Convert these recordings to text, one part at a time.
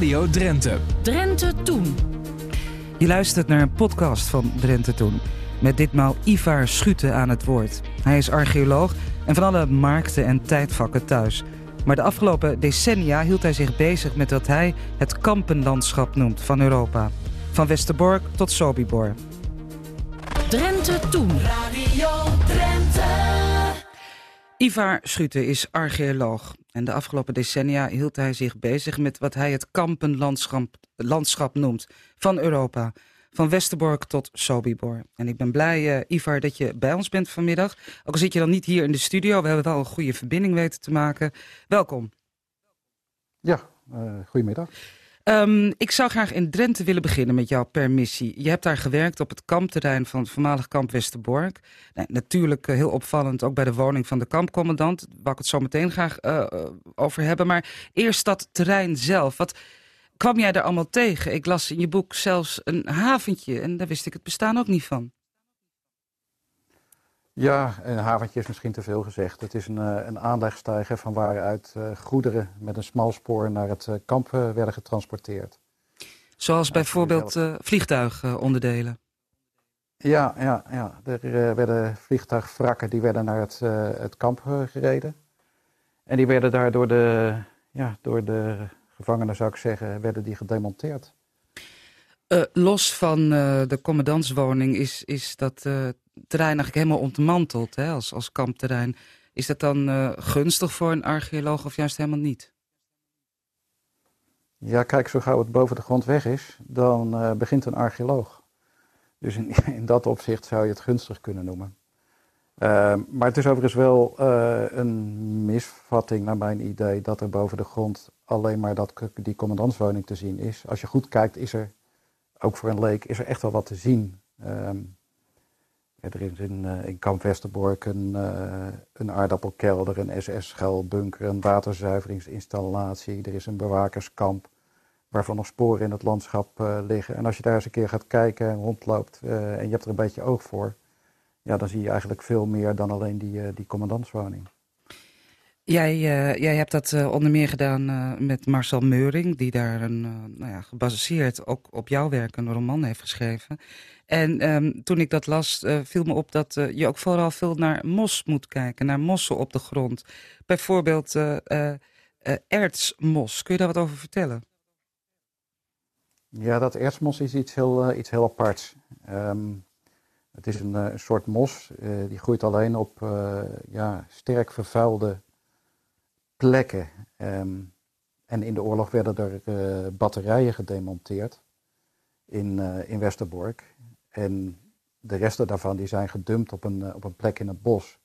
Radio Drenthe. Drenthe Toen. Je luistert naar een podcast van Drenthe Toen. Met ditmaal Ivar Schute aan het woord. Hij is archeoloog en van alle markten en tijdvakken thuis. Maar de afgelopen decennia hield hij zich bezig met wat hij het kampenlandschap noemt van Europa. Van Westerbork tot Sobibor. Drenthe Toen. Radio. Ivar Schute is archeoloog. En de afgelopen decennia hield hij zich bezig met wat hij het kampenlandschap landschap noemt van Europa. Van Westerbork tot Sobibor. En ik ben blij, uh, Ivar, dat je bij ons bent vanmiddag. Ook al zit je dan niet hier in de studio, we hebben wel een goede verbinding weten te maken. Welkom. Ja, uh, goedemiddag. Um, ik zou graag in Drenthe willen beginnen met jouw permissie. Je hebt daar gewerkt op het kampterrein van het voormalig kamp Westerbork. Nou, natuurlijk uh, heel opvallend ook bij de woning van de kampcommandant. Waar ik het zo meteen graag uh, over hebben. Maar eerst dat terrein zelf. Wat kwam jij daar allemaal tegen? Ik las in je boek zelfs een haventje en daar wist ik het bestaan ook niet van. Ja, een haventje is misschien te veel gezegd. Het is een, een aanlegstijger van waaruit uh, goederen met een smalspoor naar het uh, kamp werden getransporteerd. Zoals bijvoorbeeld vliegtuigonderdelen? Ja, ja, ja, er werden vliegtuigwrakken die werden naar het, het kamp gereden. En die werden daar door de, ja, door de gevangenen, zou ik zeggen, werden die gedemonteerd. los van de commandantswoning is, is dat terrein eigenlijk helemaal ontmanteld hè, als, als kampterrein. Is dat dan uh, gunstig voor een archeoloog of juist helemaal niet? Ja, kijk, zo gauw het boven de grond weg is, dan uh, begint een archeoloog. Dus in, in, dat opzicht zou je het gunstig kunnen noemen. Uh, maar het is overigens wel een misvatting naar mijn idee dat er boven de grond alleen maar dat, die commandantswoning te zien is. Als je goed kijkt, is er, ook voor een leek, is er echt wel wat te zien. Um, er is in, uh, in Kamp Westerbork een, uh, een aardappelkelder, een SS-schuilbunker, een waterzuiveringsinstallatie. Er is een bewakerskamp waarvan nog sporen in het landschap uh, liggen. En als je daar eens een keer gaat kijken en rondloopt en je hebt er een beetje oog voor, ja, dan zie je eigenlijk veel meer dan alleen die, die commandantswoning. Jij, uh, jij hebt dat uh, onder meer gedaan uh, met Marcel Meuring, die daar een, nou ja, gebaseerd ook op jouw werk een roman heeft geschreven. En um, toen ik dat las, viel me op dat je ook vooral veel naar mos moet kijken, naar mossen op de grond. Bijvoorbeeld ertsmos. Kun je daar wat over vertellen? Ja, dat ertsmos is iets heel, iets heel aparts. Um, het is een, een soort mos, die groeit alleen op ja, sterk vervuilde plekken. Um, en in de oorlog werden er uh, batterijen gedemonteerd in, uh, in Westerbork. En de resten daarvan die zijn gedumpt op een, uh, op een plek in het bos.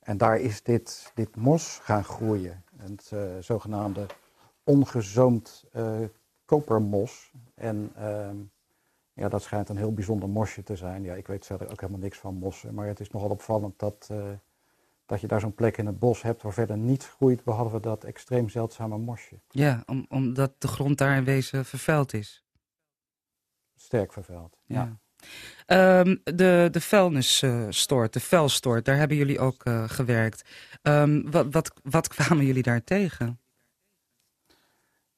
En daar is dit, dit mos gaan groeien. Het zogenaamde ongezoomd kopermos. En um, ja, dat schijnt een heel bijzonder mosje te zijn. Ja, ik weet verder ook helemaal niks van mossen. Maar het is nogal opvallend dat dat je daar zo'n plek in het bos hebt waar verder niets groeit behalve dat extreem zeldzame mosje. Ja, om, omdat de grond daar in wezen vervuild is. Sterk vervuild, ja. ja. Um, de, de vuilnisstort, de vuilstort, daar hebben jullie ook uh, gewerkt. Um, wat, wat, wat kwamen jullie daar tegen?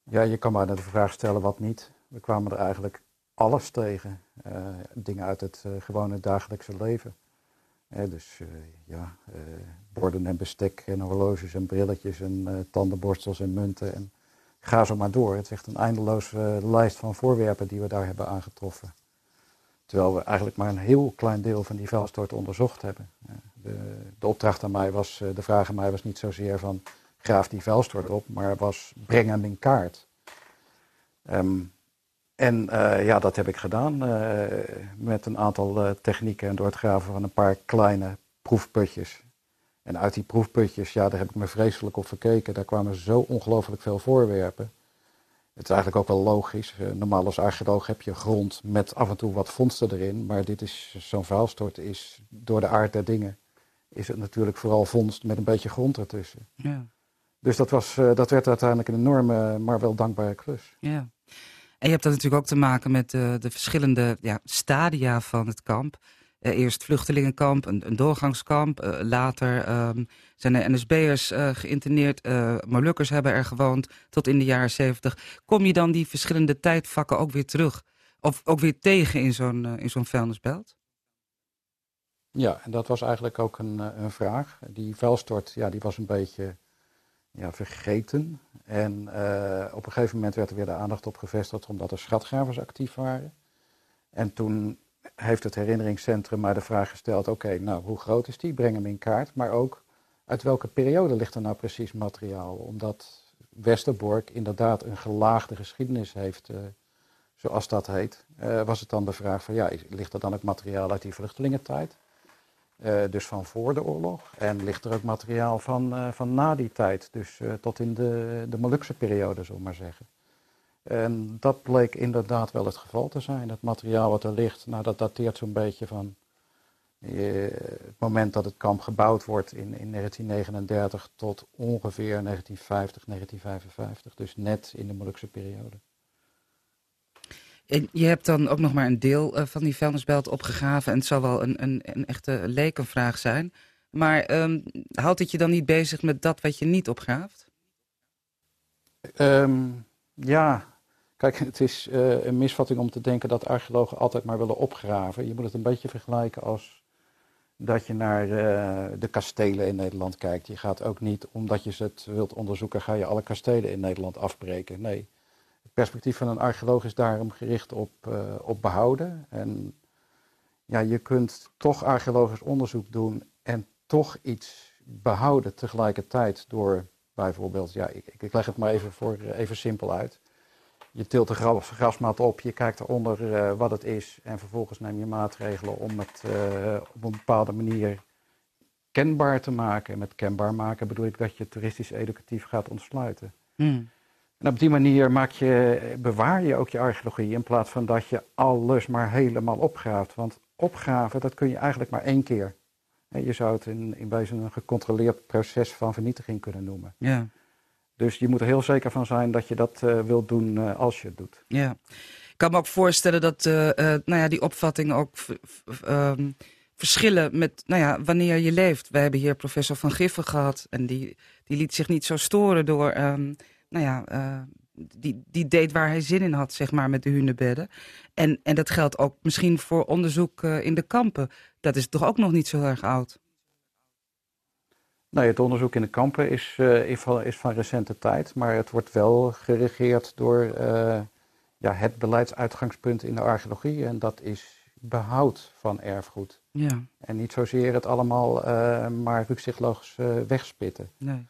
Ja, je kan maar de vraag stellen wat niet. We kwamen er eigenlijk alles tegen. Uh, dingen uit het gewone dagelijkse leven. Dus uh, ja, uh, borden en bestek en horloges en brilletjes en uh, tandenborstels en munten. En ga zo maar door. Het is echt een eindeloze lijst van voorwerpen die we daar hebben aangetroffen. Terwijl we eigenlijk maar een heel klein deel van die vuilstort onderzocht hebben. De, de, opdracht aan mij was, de vraag aan mij was niet zozeer van graaf die vuilstort op, maar was breng hem in kaart. Um, en uh, ja, dat heb ik gedaan uh, met een aantal uh, technieken en door het graven van een paar kleine proefputjes. En uit die proefputjes, ja, daar heb ik me vreselijk op verkeken. Daar kwamen zo ongelooflijk veel voorwerpen. Het is eigenlijk ook wel logisch. normaal als archeoloog heb je grond met af en toe wat vondsten erin. Maar dit is zo'n vuilstort is door de aard der dingen is het natuurlijk vooral vondst met een beetje grond ertussen. Ja. Dus dat, was, dat werd uiteindelijk een enorme, maar wel dankbare klus. Ja. En je hebt dat natuurlijk ook te maken met de, de verschillende ja, stadia van het kamp. eerst vluchtelingenkamp, een, een doorgangskamp. later ehm, zijn er NSB'ers geïnterneerd. Molukkers hebben er gewoond tot in de jaren zeventig. Kom je dan die verschillende tijdvakken ook weer terug? Of ook weer tegen in zo'n in zo'n vuilnisbelt? Ja, en dat was eigenlijk ook een, een vraag. Die vuilstort, ja, die was een beetje ja, vergeten. En uh, op een gegeven moment werd er weer de aandacht op gevestigd omdat er schatgravers actief waren. En toen heeft het herinneringscentrum maar de vraag gesteld: oké, nou hoe groot is die? Breng hem in kaart. Maar ook uit welke periode ligt er nou precies materiaal? Omdat Westerbork inderdaad een gelaagde geschiedenis heeft, uh, zoals dat heet, uh, was het dan de vraag van ja, ligt er dan ook materiaal uit die vluchtelingentijd? Uh, dus van voor de oorlog. En ligt er ook materiaal van, uh, van na die tijd. Dus uh, tot in de, de Molukse periode, zullen maar zeggen. En dat bleek inderdaad wel het geval te zijn. Het materiaal wat er ligt, nou, dat dateert zo'n beetje van het moment dat het kamp gebouwd wordt in, in 1939 tot ongeveer 1950, 1955. Dus net in de Molukse periode. En je hebt dan ook nog maar een deel uh, van die vuilnisbelt opgegraven. En het zal wel een, een, een echte lekenvraag zijn. Maar um, houdt het je dan niet bezig met dat wat je niet opgraaft? Um, ja, kijk, het is uh, een misvatting om te denken dat archeologen altijd maar willen opgraven. Je moet het een beetje vergelijken als dat je naar uh, de kastelen in Nederland kijkt. Je gaat ook niet, omdat je het wilt onderzoeken, ga je alle kastelen in Nederland afbreken. Nee, perspectief van een archeoloog is daarom gericht op, uh, op behouden. En ja, je kunt toch archeologisch onderzoek doen en toch iets behouden tegelijkertijd door bijvoorbeeld, ja, ik, ik leg het maar even, voor, uh, even simpel uit. Je tilt de grasmat op, je kijkt eronder uh, wat het is en vervolgens neem je maatregelen om het op een bepaalde manier kenbaar te maken. En met kenbaar maken bedoel ik dat je toeristisch educatief gaat ontsluiten. Hmm. En op die manier maak je, bewaar je ook je archeologie in plaats van dat je alles maar helemaal opgraaft. Want opgraven, dat kun je eigenlijk maar één keer. Je zou het in, in wezen een gecontroleerd proces van vernietiging kunnen noemen. Ja. Dus je moet er heel zeker van zijn dat je dat uh, wilt doen uh, als je het doet. Ja. Ik kan me ook voorstellen dat uh, nou ja, die opvattingen ook um, verschillen met nou ja, wanneer je leeft. We hebben hier professor Van Giffen gehad en die, die liet zich niet zo storen door... Um, nou ja, uh, die, die deed waar hij zin in had, zeg maar, met de hunebedden. En, en dat geldt ook misschien voor onderzoek uh, in de kampen. Dat is toch ook nog niet zo erg oud? Nee, het onderzoek in de kampen is, uh, is van recente tijd. Maar het wordt wel geregeerd door ja, het beleidsuitgangspunt in de archeologie. En dat is behoud van erfgoed. Ja. En niet zozeer het allemaal maar rukzichtloos wegspitten. Nee.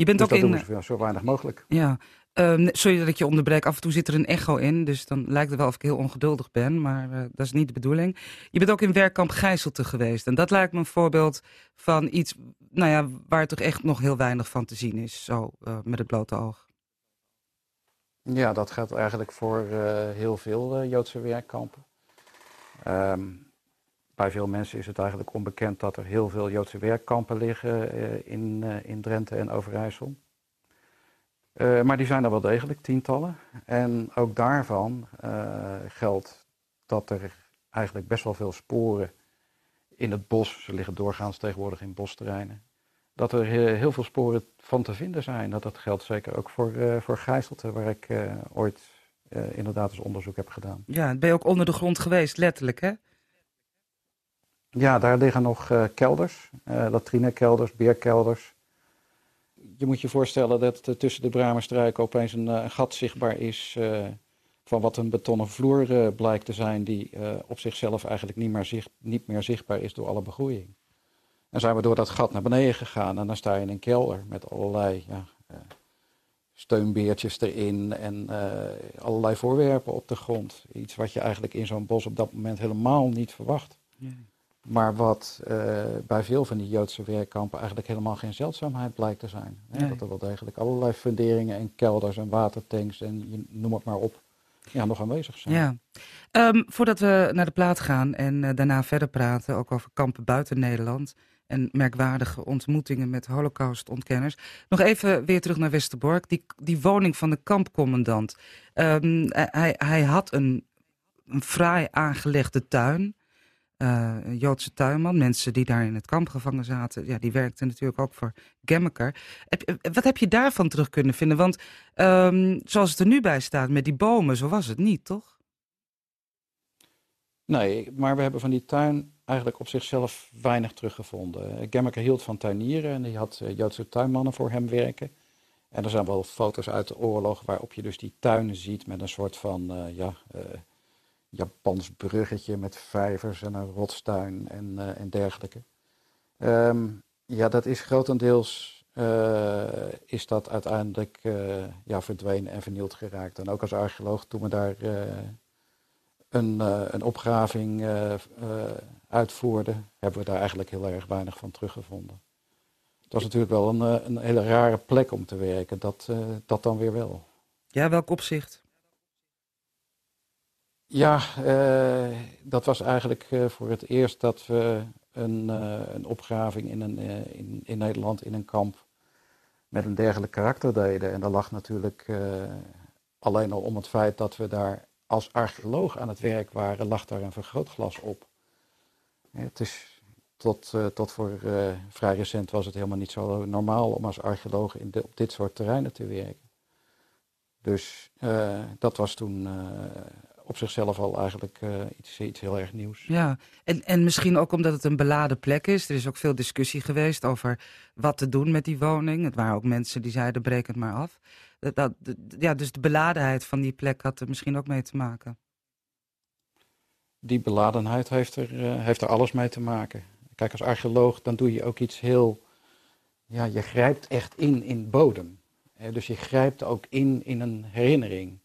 Je bent dus ook dat in. doen we zo weinig mogelijk. Ja. Um, sorry dat ik je onderbreek. Af en toe zit er een echo in. Dus dan lijkt het wel of ik heel ongeduldig ben. Maar uh, dat is niet de bedoeling. Je bent ook in werkkamp Gijzelte geweest. En dat lijkt me een voorbeeld van iets nou ja, waar toch echt nog heel weinig van te zien is. Zo uh, met het blote oog. Ja, dat geldt eigenlijk voor uh, heel veel Joodse werkkampen. Um, bij veel mensen is het eigenlijk onbekend dat er heel veel Joodse werkkampen liggen uh, in, uh, in Drenthe en Overijssel. Uh, maar die zijn er wel degelijk, tientallen. En ook daarvan geldt dat er eigenlijk best wel veel sporen in het bos, ze liggen doorgaans tegenwoordig in bosterreinen, dat er heel veel sporen van te vinden zijn. Dat, dat geldt zeker ook voor, voor Gijzelte, waar ik ooit inderdaad eens onderzoek heb gedaan. Ja, ben je ook onder de grond geweest, letterlijk hè? Ja, daar liggen nog uh, kelders, uh, latrinekelders, beerkelders. Je moet je voorstellen dat uh, tussen de Bramerstruiken opeens een, een, gat zichtbaar is van wat een betonnen vloer blijkt te zijn, die op zichzelf eigenlijk niet meer, zicht, niet meer zichtbaar is door alle begroeiing. En zijn we door dat gat naar beneden gegaan en dan sta je in een kelder met allerlei ja, steunbeertjes erin en allerlei voorwerpen op de grond. Iets wat je eigenlijk in zo'n bos op dat moment helemaal niet verwacht. Ja. Maar wat uh, bij veel van die Joodse werkkampen eigenlijk helemaal geen zeldzaamheid blijkt te zijn. Nee. Dat er wel degelijk allerlei funderingen en kelders en watertanks en je, noem het maar op, ja, nog aanwezig zijn. Ja. Um, voordat we naar de plaat gaan en uh, daarna verder praten, ook over kampen buiten Nederland en merkwaardige ontmoetingen met holocaustontkenners. Nog even weer terug naar Westerbork, die, die woning van de kampcommandant. Um, hij, hij had een, een fraai aangelegde tuin. Joodse tuinman. Mensen die daar in het kamp gevangen zaten, ja, die werkten natuurlijk ook voor Gemmeker. wat heb je daarvan terug kunnen vinden? Want um, zoals het er nu bij staat met die bomen, zo was het niet, toch? Nee, maar we hebben van die tuin eigenlijk op zichzelf weinig teruggevonden. Gemmeker hield van tuinieren en die had Joodse tuinmannen voor hem werken. En er zijn wel foto's uit de oorlog waarop je dus die tuinen ziet met een soort van ja, Japans bruggetje met vijvers en een rotstuin en, uh, en dergelijke. Um, ja, dat is grotendeels is dat uiteindelijk ja, verdwenen en vernield geraakt. En ook als archeoloog toen we daar een, een opgraving uitvoerden, hebben we daar eigenlijk heel erg weinig van teruggevonden. Het was natuurlijk wel een, eh, een hele rare plek om te werken. Dat, dat dan weer wel. Ja, welk opzicht? Ja, uh, dat was eigenlijk voor het eerst dat we een, een opgraving in, een, in, in Nederland in een kamp met een dergelijk karakter deden. En dat lag natuurlijk alleen al om het feit dat we daar als archeoloog aan het werk waren, lag daar een vergrootglas op. het is tot, tot voor vrij recent was het helemaal niet zo normaal om als archeoloog op dit soort terreinen te werken. Dus dat was toen op zichzelf al eigenlijk iets, iets heel erg nieuws. Ja, en, en misschien ook omdat het een beladen plek is. Er is ook veel discussie geweest over wat te doen met die woning. Het waren ook mensen die zeiden breek het maar af. Dat, dat, ja, dus de beladenheid van die plek had er misschien ook mee te maken. Die beladenheid heeft er, heeft er alles mee te maken. Kijk, als archeoloog dan doe je ook iets heel, ja, je grijpt echt in in bodem. Dus je grijpt ook in in een herinnering.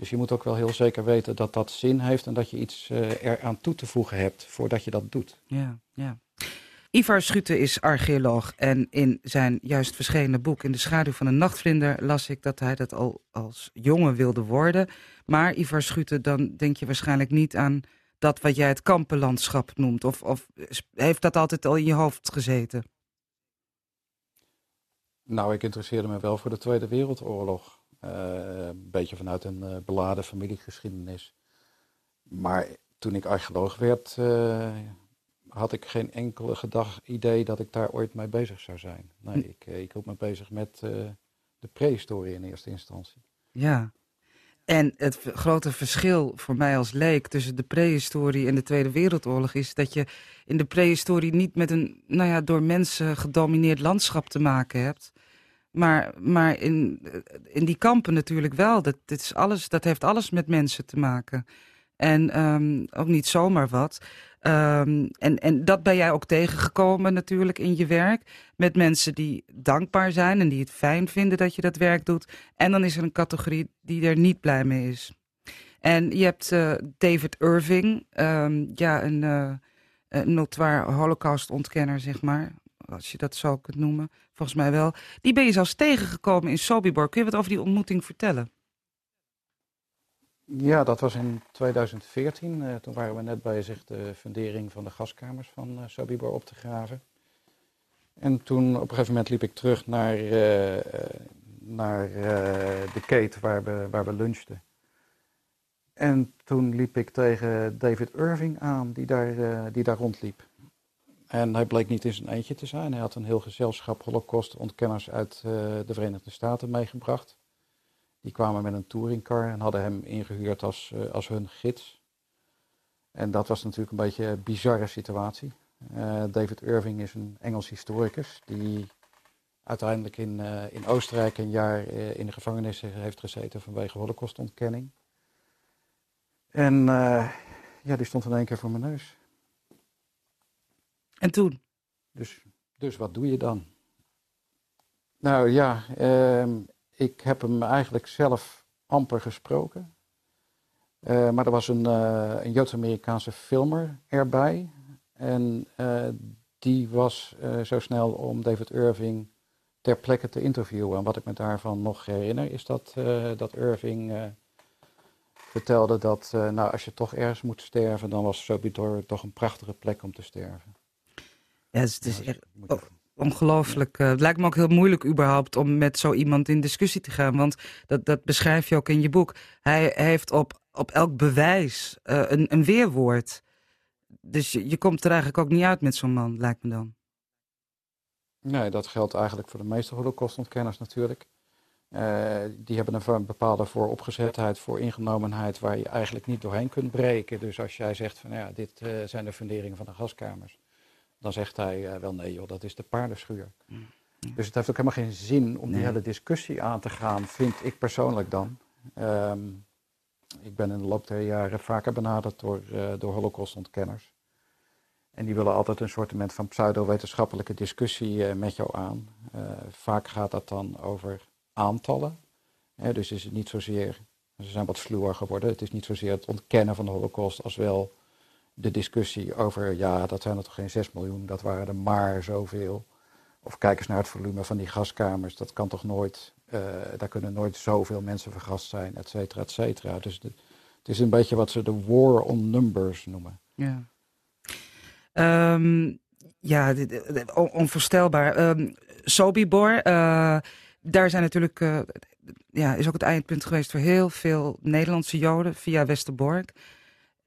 Dus je moet ook wel heel zeker weten dat dat zin heeft en dat je iets uh, eraan toe te voegen hebt voordat je dat doet. Ja, ja. Ivar Schute is archeoloog en in zijn juist verschenen boek In de schaduw van een nachtvlinder las ik dat hij dat al als jongen wilde worden. Maar Ivar Schute, dan denk je waarschijnlijk niet aan dat wat jij het kampenlandschap noemt? Of, of heeft dat altijd al in je hoofd gezeten? Nou, ik interesseerde me wel voor de Tweede Wereldoorlog. Uh, een beetje vanuit een uh, beladen familiegeschiedenis. Maar toen ik archeoloog werd, uh, had ik geen enkele gedag idee dat ik daar ooit mee bezig zou zijn. Nee, hm. ik, ik hield me bezig met de prehistorie in eerste instantie. Ja, en het grote verschil voor mij als leek tussen de prehistorie en de Tweede Wereldoorlog is dat je in de prehistorie niet met een nou ja, door mensen gedomineerd landschap te maken hebt. Maar, maar in, in die kampen natuurlijk wel. Dat, dit is alles, dat heeft alles met mensen te maken. En um, ook niet zomaar wat. Um, en, en dat ben jij ook tegengekomen natuurlijk in je werk. Met mensen die dankbaar zijn en die het fijn vinden dat je dat werk doet. En dan is er een categorie die er niet blij mee is. En je hebt uh, David Irving, um, ja, een, uh, een notoire holocaust-ontkenner, zeg maar. Als je dat zo kunt noemen, volgens mij wel. Die ben je zelfs tegengekomen in Sobibor. Kun je wat over die ontmoeting vertellen? Ja, dat was in 2014. Uh, toen waren we net bezig de fundering van de gaskamers van uh, Sobibor op te graven. En toen op een gegeven moment liep ik terug naar, uh, naar de kate waar we, waar we lunchten. En toen liep ik tegen David Irving aan, die daar, die daar rondliep. En hij bleek niet in zijn eentje te zijn. Hij had een heel gezelschap holocaust-ontkenners uit de Verenigde Staten meegebracht. Die kwamen met een touringcar en hadden hem ingehuurd als, uh, als hun gids. En dat was natuurlijk een beetje een bizarre situatie. Uh, David Irving is een Engels historicus die uiteindelijk in, in Oostenrijk een jaar in de gevangenis heeft gezeten vanwege holocaustontkenning. En ja, die stond in één keer voor mijn neus. En toen? Dus, dus wat doe je dan? Nou ja, ehm, ik heb hem eigenlijk zelf amper gesproken. Uh, maar er was een, uh, een Joods-Amerikaanse filmer erbij. En uh, die was zo snel om David Irving ter plekke te interviewen. En wat ik me daarvan nog herinner, is dat, dat Irving vertelde dat nou, als je toch ergens moet sterven, dan was Sobibor toch een prachtige plek om te sterven. Ja, het is, echt ongelooflijk. Uh, het lijkt me ook heel moeilijk überhaupt om met zo iemand in discussie te gaan. Want dat, dat beschrijf je ook in je boek. Hij heeft op, op elk bewijs uh, een, een weerwoord. dus je, je komt er eigenlijk ook niet uit met zo'n man, lijkt me dan. Nee, dat geldt eigenlijk voor de meeste holocaustontkenners natuurlijk. Uh, die hebben een bepaalde vooropgezetheid, voor ingenomenheid, waar je eigenlijk niet doorheen kunt breken. Dus als jij zegt van ja, dit uh, zijn de funderingen van de gaskamers, dan zegt hij uh, wel nee joh, dat is de paardenschuur. Mm. Dus het heeft ook helemaal geen zin om die hele discussie aan te gaan, vind ik persoonlijk dan. Um, ik ben in de loop der jaren vaker benaderd door, door holocaustontkenners. En die willen altijd een soort van pseudo-wetenschappelijke discussie met jou aan. vaak gaat dat dan over aantallen. dus is het niet zozeer, ze zijn wat sluwer geworden, het is niet zozeer het ontkennen van de holocaust als wel de discussie over, ja, dat zijn er toch geen 6 miljoen, dat waren er maar zoveel. Of kijk eens naar het volume van die gaskamers, dat kan toch nooit, uh, daar kunnen nooit zoveel mensen vergast zijn, et cetera, et cetera. Dus het is een beetje wat ze de war on numbers noemen. Ja. Um, ja, onvoorstelbaar. Um, Sobibor, uh, daar zijn natuurlijk, uh, ja, is ook het eindpunt geweest voor heel veel Nederlandse Joden via Westerbork.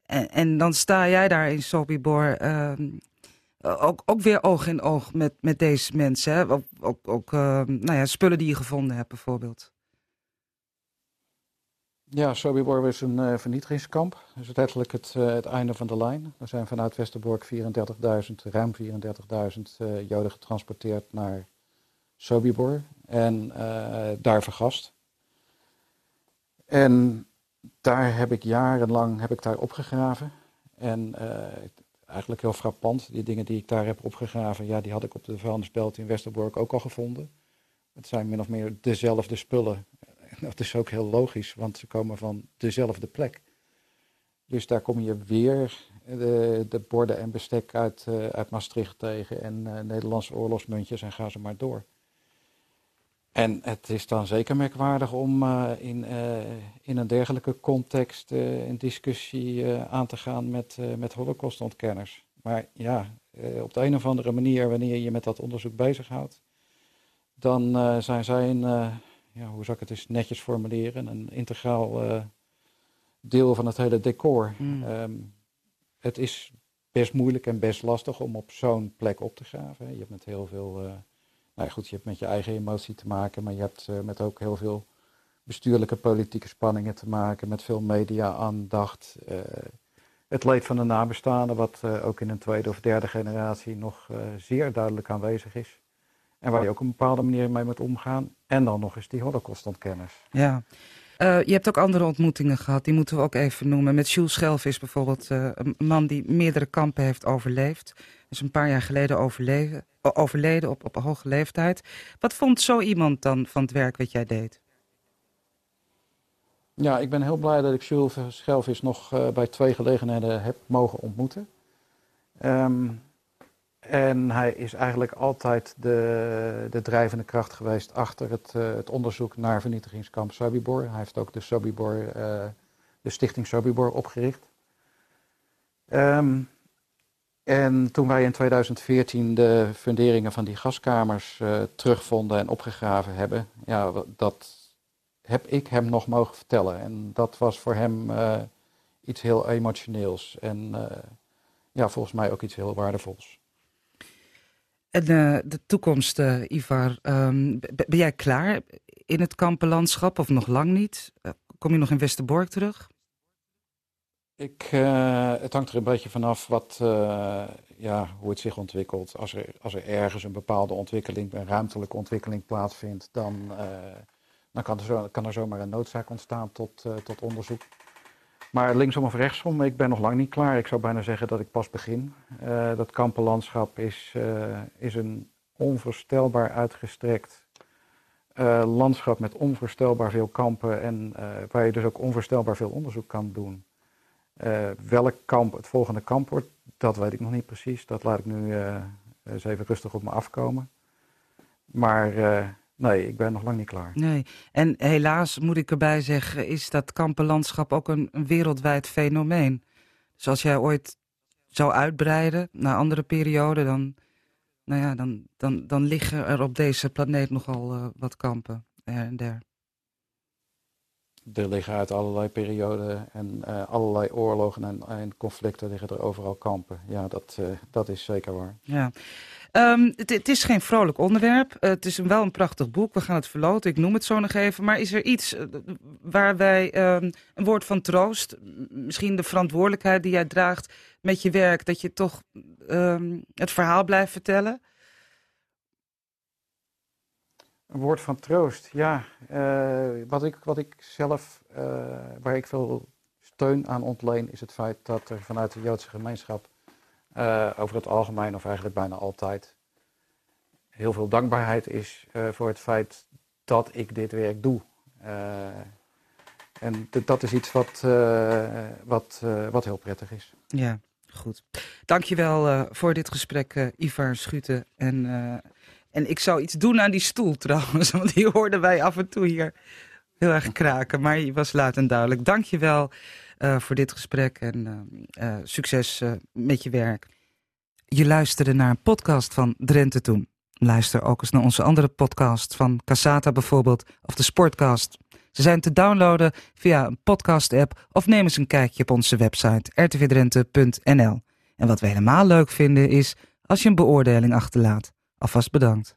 En, dan sta jij daar in Sobibor uh, ook, ook weer oog in oog met, met deze mensen. Hè? Ook, ook, ook uh, nou ja, spullen die je gevonden hebt bijvoorbeeld. Ja, Sobibor is een uh, vernietigingskamp. Dat is letterlijk het, uh, het einde van de lijn. Er zijn vanuit Westerbork 34.000, ruim 34.000 uh, Joden getransporteerd naar Sobibor en daar vergast. En daar heb ik jarenlang heb ik daar opgegraven. En uh, eigenlijk heel frappant, die dingen die ik daar heb opgegraven, ja, die had ik op de vuilnisbelt in Westerbork ook al gevonden. Het zijn min of meer dezelfde spullen. Dat is ook heel logisch, want ze komen van dezelfde plek. Dus daar kom je weer de, de borden en bestek uit, uh, uit Maastricht tegen en Nederlandse oorlogsmuntjes en ga ze maar door. En het is dan zeker merkwaardig om uh, in, uh, in een dergelijke context uh, een discussie aan te gaan met, met holocaustontkenners. Maar ja, op de een of andere manier, wanneer je met dat onderzoek bezighoudt, dan zijn zij een, ja, hoe zou ik het eens netjes formuleren, een integraal deel van het hele decor. Mm. Um, het is best moeilijk en best lastig om op zo'n plek op te graven. Je hebt met heel veel nou goed, je hebt met je eigen emotie te maken, maar je hebt uh, met ook heel veel bestuurlijke politieke spanningen te maken, met veel media-aandacht. Uh, het leed van de nabestaanden, wat uh, ook in een tweede of derde generatie nog zeer duidelijk aanwezig is. En waar je ook op een bepaalde manier mee moet omgaan. En dan nog eens die holocaustontkenners. Ja. Je hebt ook andere ontmoetingen gehad, die moeten we ook even noemen. Met Jules Schelvis bijvoorbeeld, een man die meerdere kampen heeft overleefd. Dus een paar jaar geleden overleven, overleden op, op een hoge leeftijd. Wat vond zo iemand dan van het werk wat jij deed? Ja, ik ben heel blij dat ik Jules Schelvis nog uh, bij twee gelegenheden heb mogen ontmoeten. Um, en hij is eigenlijk altijd de, de drijvende kracht geweest achter het, uh, het onderzoek naar vernietigingskamp Sobibor. Hij heeft ook de, Sobibor, uh, de stichting Sobibor opgericht. Um, en toen wij in 2014 de funderingen van die gaskamers uh, terugvonden en opgegraven hebben, ja, dat heb ik hem nog mogen vertellen. En dat was voor hem uh, iets heel emotioneels en uh, ja, volgens mij ook iets heel waardevols. En de toekomst, Ivar, um, ben jij klaar in het kampenlandschap of nog lang niet? kom je nog in Westerbork terug? Uh, het hangt er een beetje vanaf wat, uh, ja, hoe het zich ontwikkelt. Als er, als er ergens een bepaalde ontwikkeling, een ruimtelijke ontwikkeling plaatsvindt, dan, uh, dan kan, er zo, kan er zomaar een noodzaak ontstaan tot, tot onderzoek. Maar linksom of rechtsom, ik ben nog lang niet klaar. Ik zou bijna zeggen dat ik pas begin. dat kampenlandschap is, is een onvoorstelbaar uitgestrekt landschap met onvoorstelbaar veel kampen en waar je dus ook onvoorstelbaar veel onderzoek kan doen. Uh, welk kamp het volgende kamp wordt, dat weet ik nog niet precies. Dat laat ik nu uh, eens even rustig op me afkomen. Maar uh, nee, ik ben nog lang niet klaar. Nee, en helaas moet ik erbij zeggen, is dat kampenlandschap ook een, wereldwijd fenomeen. Dus als jij ooit zou uitbreiden naar andere perioden, dan, nou ja, dan, dan, dan liggen er op deze planeet nogal wat kampen her en der. Er liggen uit allerlei perioden en uh, allerlei oorlogen en, en, conflicten liggen er overal kampen. Ja, dat, uh, dat is zeker waar. Ja. Um, het, is geen vrolijk onderwerp. Uh, het is wel een prachtig boek. We gaan het verloten. Ik noem het zo nog even. Maar is er iets waar wij um, een woord van troost, misschien de verantwoordelijkheid die jij draagt met je werk, dat je toch um, het verhaal blijft vertellen? Een woord van troost, ja. Uh, wat, ik, wat ik zelf, uh, waar ik veel steun aan ontleen, is het feit dat er vanuit de Joodse gemeenschap uh, over het algemeen, of eigenlijk bijna altijd, heel veel dankbaarheid is voor het feit dat ik dit werk doe. en dat is iets wat, wat, wat heel prettig is. Ja, goed. Dankjewel voor dit gesprek, Ivar Schuten. En en ik zou iets doen aan die stoel trouwens, want die hoorden wij af en toe hier heel erg kraken. Maar je was laat en duidelijk. Dank je wel uh, voor dit gesprek en uh, uh, succes met je werk. Je luisterde naar een podcast van Drenthe Toen. Luister ook eens naar onze andere podcast van Casata bijvoorbeeld, of de Sportcast. Ze zijn te downloaden via een podcast-app of neem eens een kijkje op onze website rtvdrenthe.nl. En wat we helemaal leuk vinden is als je een beoordeling achterlaat. Alvast bedankt.